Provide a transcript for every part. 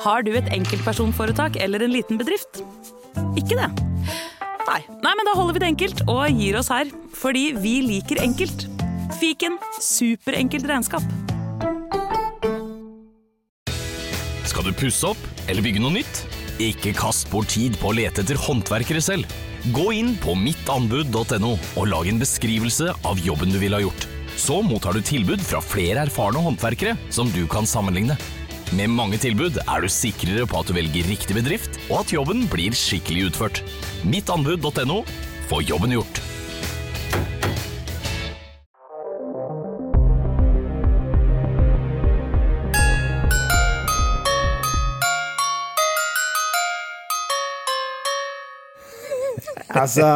Har du et enkeltpersonforetak eller en liten bedrift? Ikke det? Nei. Nei, men da holder vi det enkelt og gir oss her. Fordi vi liker enkelt. Fiken superenkelt regnskap. Skal du pusse opp eller bygge noe nytt? Ikke kast bort tid på å lete etter håndverkere selv. Gå inn på mittanbud.no og lag en beskrivelse av jobben du ville ha gjort. Så mottar du tilbud fra flere erfarne håndverkere som du kan sammenligne. Med mange tilbud er du sikrere på at du velger riktig bedrift, og at jobben blir skikkelig utført. Mittanbud.no få jobben gjort. Altså,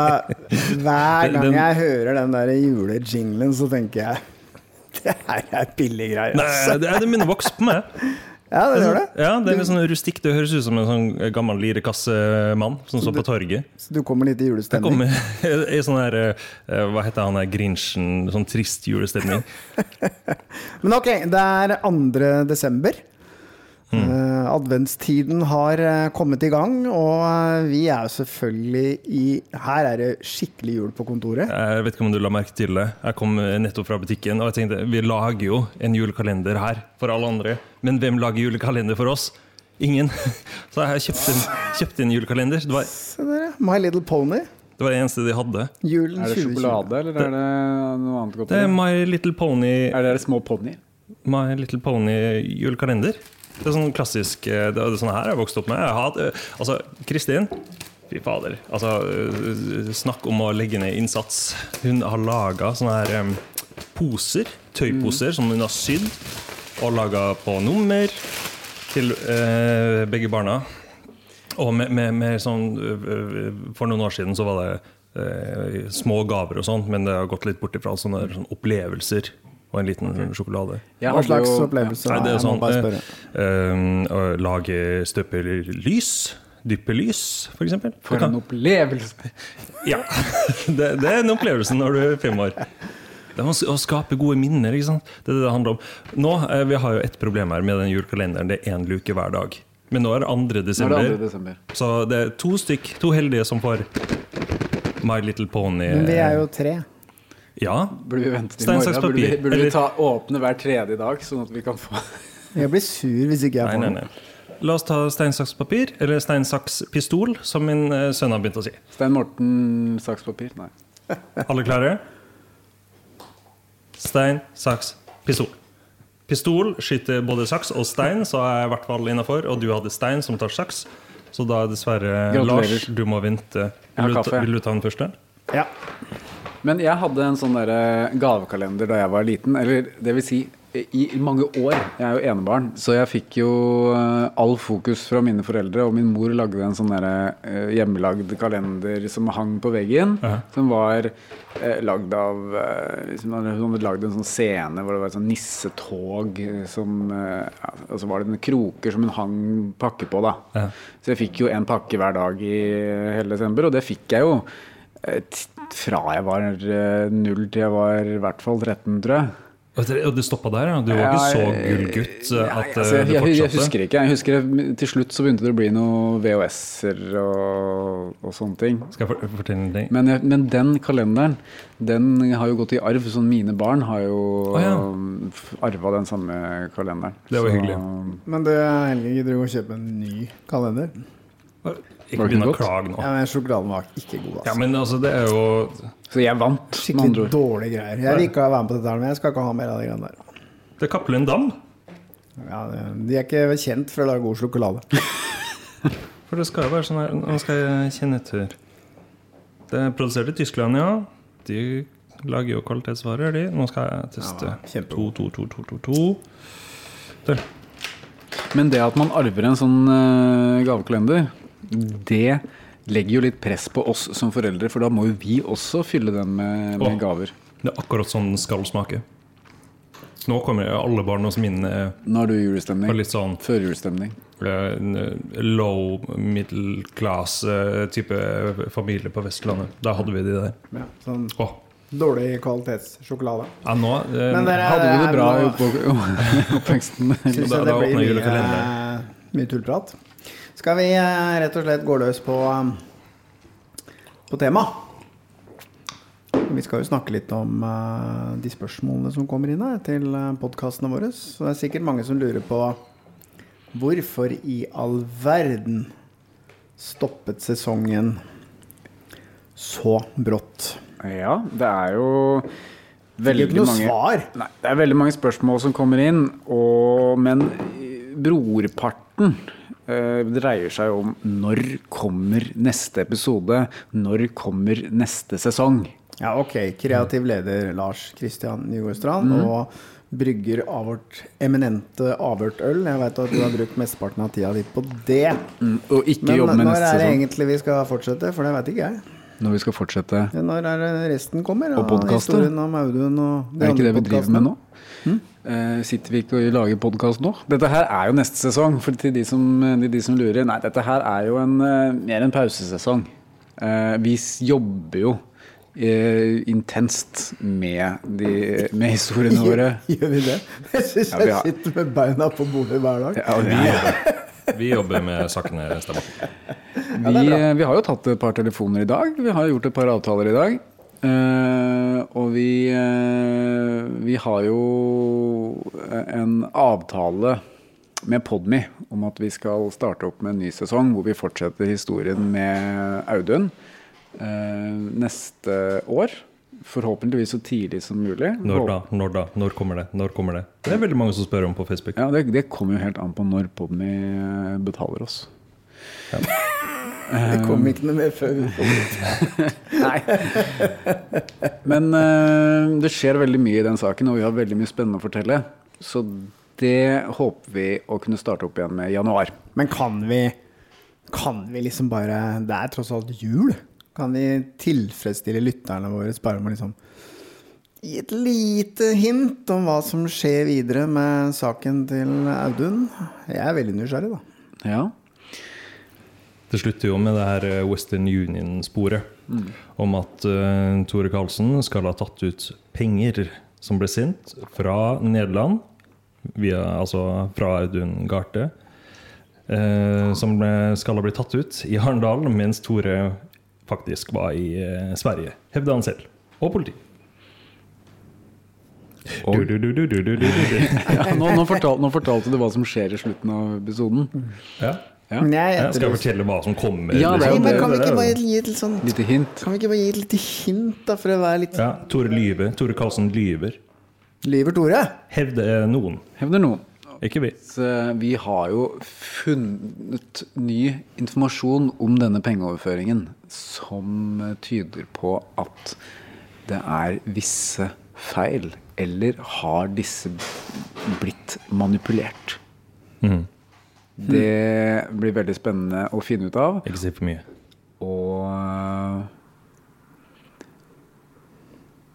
hver gang jeg hører den der julejinglen, så tenker jeg det her er billige greier. Nei, det det, det minner voks på meg. Ja, det gjør det. Ja, Det er litt sånn rustikk. Det høres ut som en sånn gammel lirekassemann som står på torget. Så du kommer litt i julestemning? Jeg kommer i sånn her eh, Hva heter han der Grinchen? Sånn trist julestemning. Men ok, det er 2. desember. Mm. Eh, adventstiden har eh, kommet i gang, og vi er jo selvfølgelig i Her er det skikkelig jul på kontoret. Jeg vet ikke om du la merke til det. Jeg kom nettopp fra butikken, og jeg tenkte vi lager jo en julekalender her for alle andre. Men hvem lager julekalender for oss? Ingen. Så jeg kjøpte inn, kjøpt inn julekalender. Det var, Se der, ja. My Little Pony. det var det eneste de hadde. Julen Er det 2020. sjokolade, eller er det noe annet godt? Det er? My Little Pony Er det små ponnier? My Little Pony julekalender. Det er sånn klassisk eh, Det er sånn her jeg har vokst opp med. Jeg hadde, altså, Kristin Fy fader. Altså, eh, snakk om å legge ned innsats. Hun har laga sånne her um, poser, tøyposer, som hun har sydd og laga på nummer til eh, begge barna. Og med, med, med sånn øh, For noen år siden så var det eh, små gaver og sånn, men det har gått litt bort ifra sånne, sånne opplevelser og en liten sjokolade Ja, Hva slags jo- opplevelse? Nei, det er sånn bare eh, eh, lage støpelys. Dyppelys, for eksempel. For en opplevelse! Ja. Det, det er en opplevelse når du er fem år. Det er å skape gode minner. ikke sant? Det er det det handler om. Nå, eh, Vi har jo ett problem her med den julekalenderen. Det er én luke hver dag. Men nå er det 2. Nå er det desember, 2. desember. så det er to stykk, to heldige som får My Little Pony. Men vi er jo tre. Ja. Burde vi vente til i morgen? Burde vi, burde vi ta, åpne hver tredje dag, sånn at vi kan få Jeg blir sur hvis ikke jeg Nei, får nei, noe. nei. La oss ta stein, saks, papir, eller stein, saks, pistol, som min eh, sønn har begynt å si. Stein Morten, saks, papir? Nei. Alle klare? Stein, saks, pistol. Pistol skyter både saks og stein, så er jeg i hvert fall innafor. Og du hadde stein som tar saks, så da er dessverre Gratulerer. Lars, du må vente. Vil du, vil du ta den første? Ja. Men jeg hadde en sånn der gavekalender da jeg var liten. Eller det vil si i mange år. Jeg er jo enebarn, så jeg fikk jo eh, all fokus fra mine foreldre. Og min mor lagde en sånn der, eh, hjemmelagd kalender som hang på veggen. Ja. Som var eh, lagd av eh, hadde, Hun hadde lagd en sånn scene hvor det var et sånn nissetog som eh, Og så var det noen kroker som hun hang pakke på, da. Ja. Så jeg fikk jo en pakke hver dag i hele desember, og det fikk jeg jo eh, fra jeg var null til jeg var i hvert fall 13, tror jeg. Og det, stoppa der, ja? Du var ikke så gullgutt eh, at altså, jeg, jeg, jeg, jeg husker ikke. Jeg husker det- Til slutt så begynte det å bli noen VHS-er og, og sånne ting. Skal jeg for- fortelle en ting? Men, jeg, men den kalenderen Den har jo gått i arv. Sånn mine barn har jo oh, ja. arva den samme kalenderen. Det var Så- hyggelig. Men det er heller ikke å kjøpe en ny kalender? Ikke begynn å klage nå. Ja, men Sjokoladen var ikke god. Ja, Altså. men altså, det er jo Så jeg vant, Skikkelig dårlige greier. Jeg vil ikke være med på dette, her, men jeg skal ikke ha mer av de greiene der. Det er Cappelen Dam. Ja, de er ikke kjent for å lage god sjokolade. For det skal jo være sånn her Nå skal jeg kjenne etter. Det er produsert i Tyskland, ja. De lager jo kvalitetsvarer, de. Nå skal jeg teste. Ja, to, kjempegod. to, to, to, to, to. Der. Men det at man arver en sånn eh, gavekalender, det legger jo litt press på oss som foreldre, for da må jo vi også fylle den med, med Åh. gaver. Det er akkurat sånn den skal smake. Nå kommer alle barna som mine Nå har du julestemning. litt sånn Førjulsstemning. eh, low middle class eh, type familie på Vestlandet. Da hadde vi de der. Ja, sånn Åh, dårlig kvalitetssjokolade. ja, nå eh, Men dere- Hadde vi det er bra i oppveksten? Syns jeg det blir mye. Mye tullprat. Skal vi eh, rett og slett gå løs på, eh, på tema? Vi skal jo snakke litt om uh, de spørsmålene som kommer inn her til podkastene våre. Så det er sikkert mange som lurer på hvorfor i all verden stoppet sesongen så brått? Ja, det er jo Fikk jo veldig ikke noe mange svar. Nei, det er veldig mange spørsmål som kommer inn, og, men brorparten eh, dreier seg om når kommer neste episode? Når kommer neste sesong? Ja, ok. Kreativ leder Lars Kristian Njåstrand mm. og brygger av vårt eminente avhørtøl. Jeg veit at du har brukt mesteparten av tida di på det. Og ikke Men jobbe med når er det egentlig vi skal fortsette? For det veit ikke jeg. Når vi skal fortsette. Når er det resten kommer? Og podkaster. Historien om Audun og de Er det ikke det vi driver med nå? podcastene. Eh, sitter vi ikke og lager podkast nå? Dette her er jo neste sesong, for til de som, de, de som lurer. Nei, dette her er jo en, eh, mer en pausesesong. Eh, vi jobber jo eh, intenst med, de, med historiene våre. Gjør vi det? Jeg syns Ja, jeg har- sitter med beina på bordet hver dag. Ja, Vi vi, jobber, vi jobber med sakene stemmer. vi, vi har jo tatt et par telefoner i dag. Vi har gjort et par avtaler i dag. Eh, og vi, uh, vi har jo en avtale med Podmy om at vi skal starte opp med en ny sesong hvor vi fortsetter historien med Audun uh, neste år. Forhåpentligvis så tidlig som mulig. Når da? Når da? Når kommer det? Når kommer det? Det er veldig mange som spør om på Facebook. Ja, det, det kommer jo helt an på når Podmy betaler oss. Det kom ikke noe mer før. vi får- Nei. Men uh, det skjer veldig mye i den saken, og vi har veldig mye spennende å fortelle. Så det håper vi å kunne starte opp igjen med i januar. Men kan vi Kan vi liksom bare Det er tross alt jul. Kan vi tilfredsstille lytterne våre bare med liksom Gi et lite hint om hva som skjer videre med saken til Audun? Jeg er veldig nysgjerrig, da. Ja. Det slutter jo med det her eh, Western Union-sporet. Om at uh, Tore Karlsen skal ha tatt ut penger som ble sendt fra Nederland, via, altså fra Audun Garthe, uh, som ble, skal ha blitt tatt ut i Arendal, mens Tore faktisk var i uh, Sverige, hevder han selv. Og politi. Og- Du, du, du, du, du, du, du, du. ja nå, nå, fortalte, nå fortalte du hva som skjer i slutten av episoden. Ja. Ja. Men jeg Jeg skal fortelle hva som kommer. Ja, det liksom. Men kan vi ikke bare gi et sånn Lite hint. Kan vi ikke bare gi et lite hint, da, for å være litt ja, Tore lyver. Tore Karlsen lyver. Lyver Tore? Hevder noen. Hevder noen. Ikke vi. Så vi har jo funnet ny informasjon om denne pengeoverføringen som tyder på at det er visse feil, eller har disse blitt manipulert? Det blir veldig spennende å finne ut av. Ikke si for mye. Og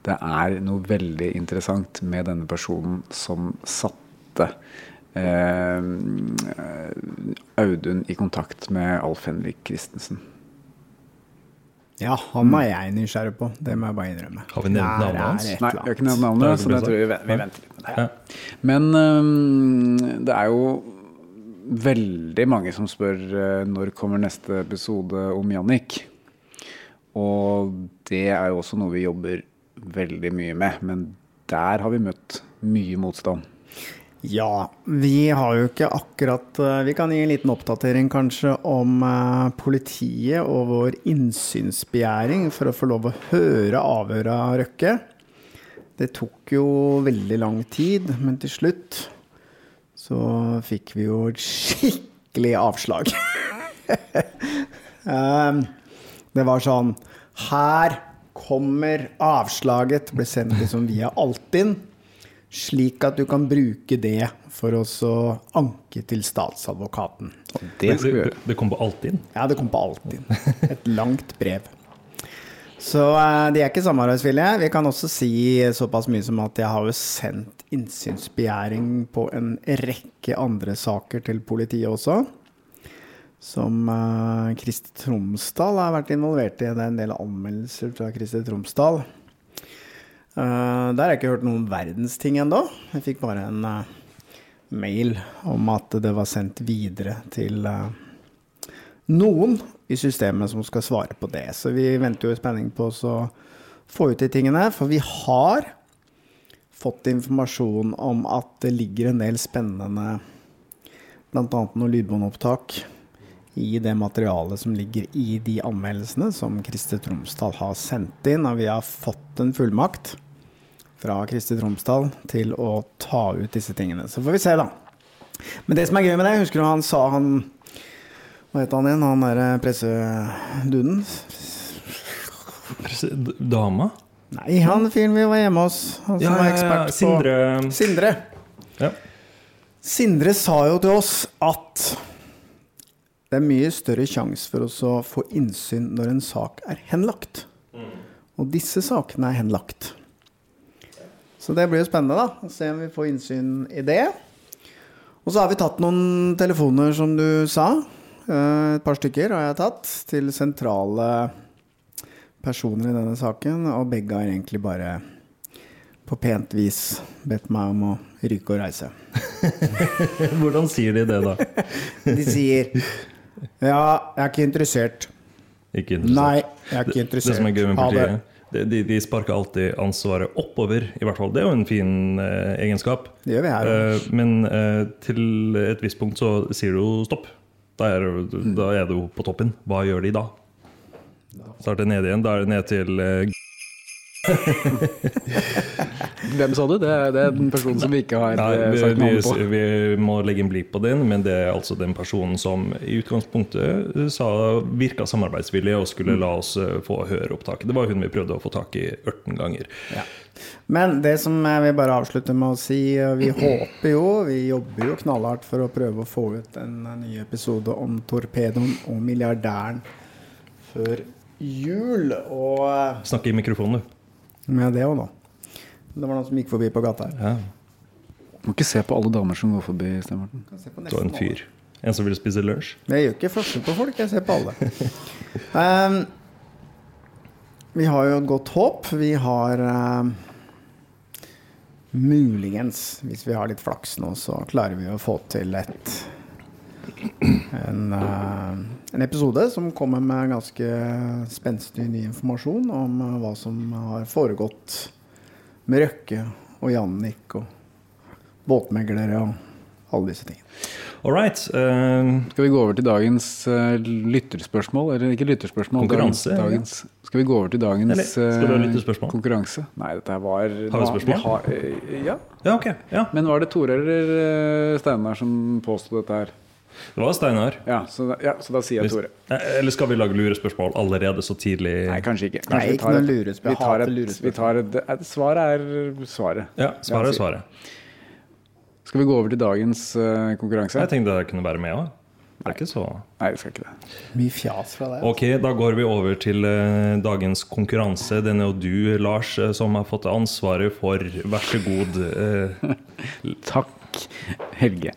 det er noe veldig interessant med denne personen som satte eh, Audun i kontakt med Alf Henrik Christensen. Ja, han er jeg nysgjerrig på. Det må jeg bare innrømme. Har vi nevnt navnet hans? Nei, vi har ikke nevnt navnet, så jeg tror vi, vi venter litt med det. Men um, det er jo veldig mange som spør øh, når kommer neste episode om Jannik. Og det er jo også noe vi jobber veldig mye med, men der har vi møtt mye motstand. Ja, vi har jo ikke akkurat eh, Vi kan gi en liten oppdatering kanskje om eh, politiet og vår innsynsbegjæring for å få lov å høre avhøret av Røkke. Det tok jo veldig lang tid, men til slutt så fikk vi jo et skikkelig avslag. Um, det var sånn Her kommer avslaget. Ble sendt liksom via Altinn. Slik at du kan bruke det for å anke til statsadvokaten. Det skal vi Det, gjøre. det kom på Altinn. Ja, det kom på Altinn. Et langt brev. Så eh, de er ikke samarbeidsvillige. Vi kan også si såpass mye som at jeg har jo sendt innsynsbegjæring på en rekke andre saker til politiet også. Som uh, Kristi Tromsdal har vært involvert i. Det er en del anmeldelser fra Kristi Tromsdal. Uh, der har jeg ikke hørt noen verdens ting ennå. Jeg fikk bare en, uh, mail om at det var sendt videre til uh, noen i systemet som skal svare på det. Så vi venter jo i spenning på å få ut de tingene, for vi har fått informasjon om at det ligger en del spennende Bl.a. noen lydbåndopptak i det materialet som ligger i de anmeldelsene som Christer Tromsdal har sendt inn. Og vi har fått en fullmakt fra Christer Tromsdal til å ta ut disse tingene. Så får vi se, da. Men det som er gøy med det, husker du han sa han Hva het han igjen, han derre presseduden? Dama? Nei, han fyren vi var hjemme hos. Han som Ja, var ja, ja, ekspert på Sindre Sindre. Ja. Sindre sa jo til oss at det er mye større sjanse for oss å få innsyn når en sak er henlagt. Og disse sakene er henlagt. Så det blir jo spennende, da. Å se om vi får innsyn i det. Og så har vi tatt noen telefoner, som du sa. Eh, Et par stykker har jeg tatt til sentrale personer i denne saken, og begge har egentlig bare på pent vis bedt meg om å ryke og reise. Hvordan sier de det, da? De sier Ja, jeg er ikke interessert. Ikke interessert. Nei, jeg er ikke interessert. det som er gøy med partiet, det, de, de sparker alltid ansvaret oppover, i hvert fall. Det er jo en fin eh, egenskap. Det gjør vi her. Eh, men eh, til et visst punkt så sier du jo stopp. Da er, da er du på toppen. Hva gjør de da? Det ned igjen. Da er det ned til eh, Hvem sa du? Det er, det er den personen som vi ikke har Nei, eh, vi, sagt navnet på. vi, vi må legge en blip på den, men det er altså den personen som i utgangspunktet eh, sa virka samarbeidsvillig og skulle la oss eh, få høre opptaket. Det var hun vi prøvde å få tak i 18 ganger. Men det som jeg vil bare avslutte med å si, eh, vi håper jo, vi jobber jo knallhardt for å prøve å få ut en eh, ny episode om torpedoen og milliardæren før jul. Og Snakke Snakk i mikrofonen, du. med det òg, da. Det var noen som gikk forbi på gata her. Ja, Må ikke se på alle damer som går forbi, Stein Morten. Det var en fyr. En som ville spise lunsj. Jeg gjør ikke forskjell på folk, jeg ser på alle. um, vi har jo et godt håp. Vi har um, muligens, hvis vi har litt flaks nå, så klarer vi å få til et en, eh, en episode som kommer med ganske spenstig ny informasjon om eh, hva som har foregått med Røkke og Jannik og båtmeglere og alle disse tingene. All right. Uh, Skal vi gå over til dagens uh, lytterspørsmål? Eller ikke lytterspørsmål. Konkurranse, Dagens, ja. skal vi gå over til dagens eh, lytterspørsmål? konkurranse? Nei, dette var Har vi spørsmål? vi har- ja. ja, ok. Ja. Men var det Tore eller Steinar som påsto dette her? Det var Steinar. Ja ja, så da sier jeg Tore. Eh, Eller skal vi lage lurespørsmål allerede så tidlig? Nei, kanskje ikke. Kanskje Nei, ikke noe lurespørsmål. Vi tar et, lurespørsmål. vi tar et, et, svaret er svaret. Ja, svaret er svaret. Skal vi gå over til dagens uh, konkurranse? Jeg tenkte jeg kunne være med òg. Det er ikke så Nei, vi skal ikke det. Mye fjas fra deg. Ok, da går vi over til uh, dagens konkurranse. Den er jo du, Lars, som har fått ansvaret for. Vær så god. Takk, Helge.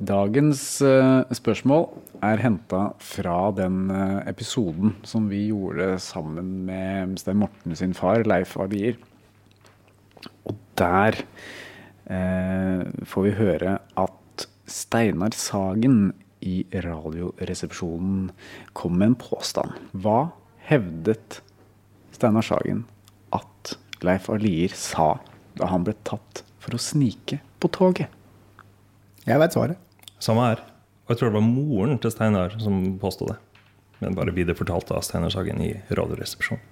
Dagens eh, spørsmål er henta fra den eh, episoden som vi gjorde sammen med Stein Morten sin far, Leif Alier. Og der eh, får vi høre at Steinar Sagen i Radioresepsjonen kom med en påstand. Hva hevdet Steinar Sagen at Leif Alier sa da han ble tatt for å snike på toget? Jeg veit svaret. Samme her. Og jeg tror det var moren til Steinar som påstod det. Men bare viderefortalt av Steinar Sagen i Radioresepsjonen.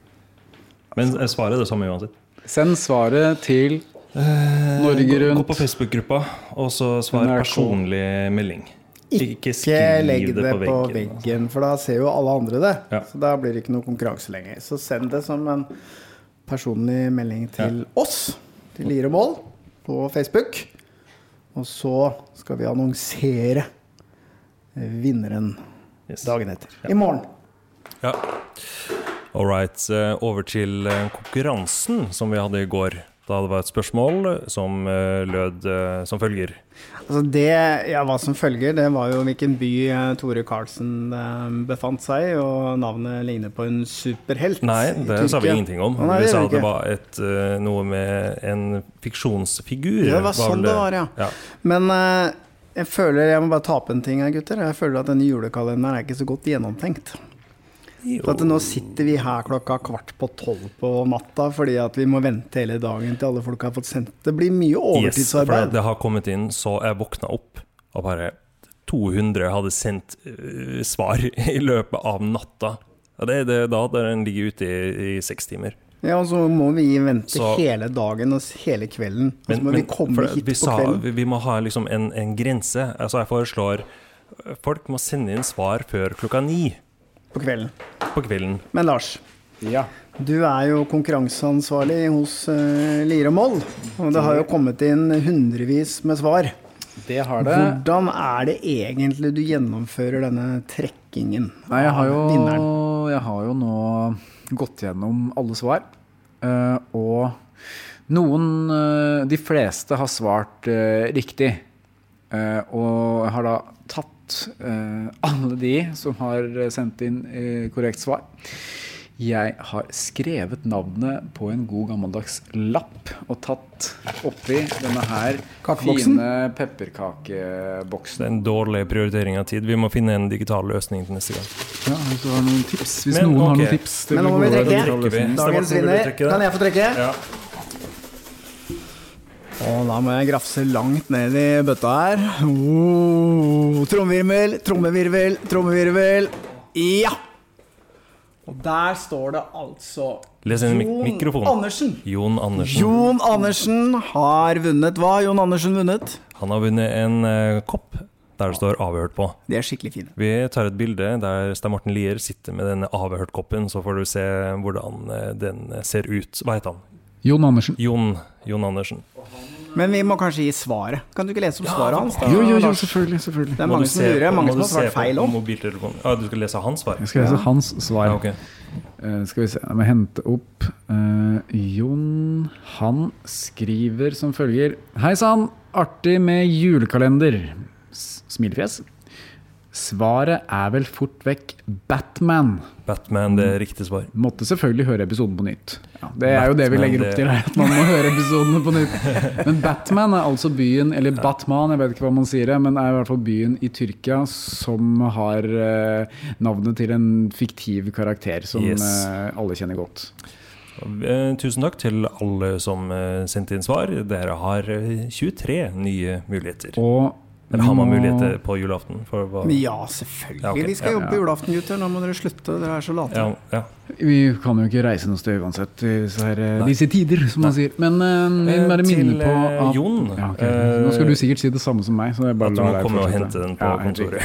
Men eh, svaret er det samme uansett. Send svaret til Norge Rundt. gå på Facebook-gruppa, og så svar NRK. personlig melding. Ikke Ikke skriv legg det på veggen. veggen, for da ser jo alle andre det. Ja. Så da blir det ikke noe konkurranse lenger. Så send det som en personlig melding til oss, til Lier og Mål, på Facebook. Og så skal vi annonsere vinneren Yes. dagen etter. Ja. I morgen. Ja. All right. eh, Over til eh, konkurransen som vi hadde i går. Da det var et spørsmål som eh, lød eh, som følger. Altså det, ja, hva som følger, det var jo hvilken by eh, Tore Karlsen befant seg i, og navnet ligner på en superhelt. Nei, det sa vi ingenting om. Nei, vi sa at det var et, noe med en fiksjonsfigur. Det var sånn det var, ja. ja. Men jeg føler, jeg må bare ta opp en ting her, gutter. Jeg føler at denne julekalenderen er ikke så godt gjennomtenkt. For at nå sitter vi her klokka kvart på tolv på natta fordi at vi må vente hele dagen til alle folk har fått sendt. Det blir mye Yes, for overtidsarbeid. det har kommet inn, så jeg våkna opp og bare 200 hadde sendt uh, svar i løpet av natta. Ja, det er det da der den ligger ute i, i seks timer. Ja, og så må vi vente Så- hele dagen og hele kvelden. Og så må men vi komme det, hit vi, på sa, kvelden. vi, vi må ha liksom en, en grense. Altså jeg foreslår Folk må sende inn svar før klokka ni På kvelden. på kvelden. Men Lars, Ja. du er jo konkurranseansvarlig hos uh, Lier og Moll. Og det har jo kommet inn hundrevis med svar. Det har det. Hvordan er det egentlig du gjennomfører denne trekkingen Nei, jeg har, jo, av vinneren? jeg har jo nå gått gjennom alle svar. Uh, og noen uh, De fleste har svart uh, riktig. Eh, og jeg har da tatt eh, alle de som har sendt inn eh, korrekt svar. Jeg har skrevet navnet på en god gammeldags lapp og tatt oppi denne her fine fine Det pepperkakeboksen. er en dårlig prioritering av tid. Vi må finne en digital løsning til neste gang. Ja, hvis du har noen tips. Hvis Men, noen har noen tips. Men nå må vi trekke. Dagens vinner. Kan jeg få trekke? Ja. Og da må jeg grafse langt ned i bøtta her. Oh, trommevirvel, trommevirvel, trommevirvel. Ja! Og der står det altså Les inn Jon mikrofonen. Andersen. Jon Andersen. Jon Andersen har vunnet. Hva har Jon Andersen vunnet? Han har vunnet en uh, kopp der det står 'avhørt' på. De er skikkelig fine. Vi tar et bilde der Stein Morten Lier sitter med denne avhørt-koppen, så får du se hvordan eh, den ser ut. Hva heter han? Jon Andersen. Jon, Jon Andersen. Men vi må kanskje gi svaret. Kan du ikke lese opp svaret hans? da, Jo, jo, jo, selvfølgelig. selvfølgelig. Det er mange som lurer. Mange som har svart feil om. Ah, du skal lese hans svar? Jeg skal lese hans svar. Ja, okay. uh, skal vi se, jeg må hente opp uh, Jon Han skriver som følger Hei sann, artig med julekalender. S smilefjes. Svaret er vel fort vekk Batman. Batman, det er riktig svar. Måtte selvfølgelig høre episoden på nytt. Ja, det er jo det vi legger opp til her, at man må høre episodene på nytt. Men Batman er altså byen, eller Batman, jeg vet ikke hva man sier, det, men er i hvert fall byen i Tyrkia som har eh, navnet til en fiktiv karakter som Yes. eh, alle kjenner godt. Eh, Tusen takk til alle som sendte inn svar. Dere har eh, 23 nye muligheter. Og Eller har man muligheter på julaften? Ja, selvfølgelig. Ja, okay. Vi skal jobbe ja. ja. julaften, gutter. Nå må dere slutte. Dere er så late. Ja, ja. Vi kan jo ikke reise noe sted uansett i disse, eh, Nei. disse tider, som man sier. Men uh, Eh, bare minne på eh, at Jon, ja, ok. eh, Nå skal du sikkert si det samme som meg. Så jeg bare At du må komme og hente den på Ja, kontoret.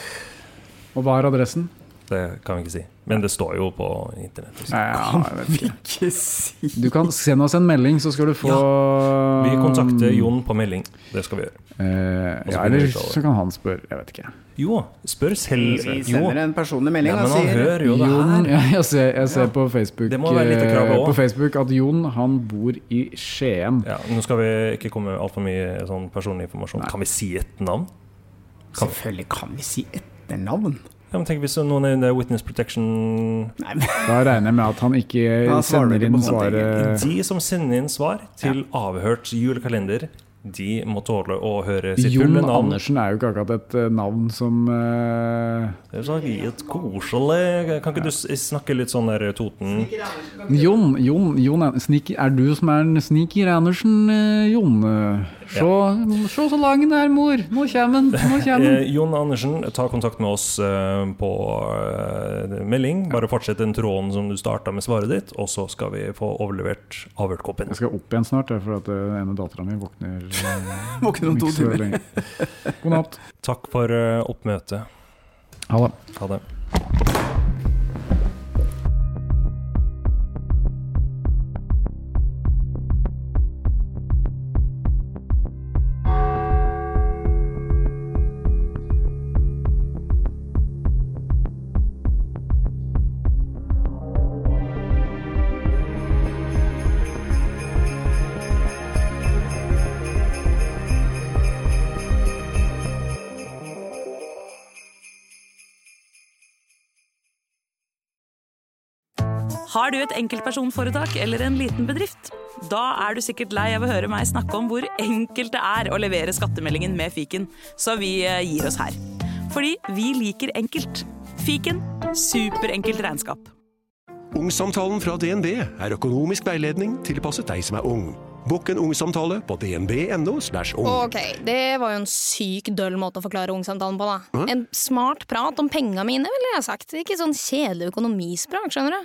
Og hva er adressen? Det kan vi ikke si. Men det står jo på internett. Ja, jeg vet ikke. Si Du kan sende oss en melding, så skal du få Vi kontakter Jon på melding. Det skal vi gjøre. Eh, ja, eller så kan han spørre. Jeg vet ikke. Jo, spør selv. Vi sender en personlig melding ja, men han sier hører jo det Jon, her. ja, jeg ser, jeg ser Ja. på, Facebook, Det må være litt krav eh, på Facebook at Jon han bor i Skien. Ja, nå skal vi ikke komme med altfor mye sånn personlig informasjon. Nei. Kan vi si et navn? Kan- Selvfølgelig kan vi si etternavn. Ja, men tenk hvis noen er under Witness Protection. Nei, men Da regner jeg med at han ikke Da sender inn svaret. De som sender inn svar til avhørt julekalender, de må tåle å høre sitt Jon fulle navn. Jon Andersen er jo ikke akkurat et eh, navn som uh... Det er sånn litt koselig Kan ikke du snakke litt sånn der Toten? Jon, Jon, Jon er, er du som er en Sniker Andersen, eh, Jon? Se se så lang den er, mor! Nå kommer den! Nå kommer den. Eh, Jon Andersen, ta kontakt med oss eh, på eh, melding. Bare fortsett den tråden som du starta med svaret ditt, og så skal vi få overlevert avhørtkoppen. Jeg skal opp igjen snart, for at eh, ene dattera mi våkner Våkner om to timer. God natt. Takk for eh, oppmøtet. Ha det. Ha det. Har du et enkeltpersonforetak eller en liten bedrift? Da er du sikkert lei av å høre meg snakke om hvor enkelt det er å levere skattemeldingen med fiken, så vi eh, gir oss her. Fordi vi liker enkelt. Fiken superenkelt regnskap. Ungsamtalen fra DNB er økonomisk veiledning tilpasset deg som er ung. Bokk en ungsamtale på dnb.no. ung. Ok, det var jo en syk døll måte å forklare ungsamtalen på, da. En smart prat om penga mine, ville jeg sagt. Ikke sånn kjedelig økonomisprat, skjønner du.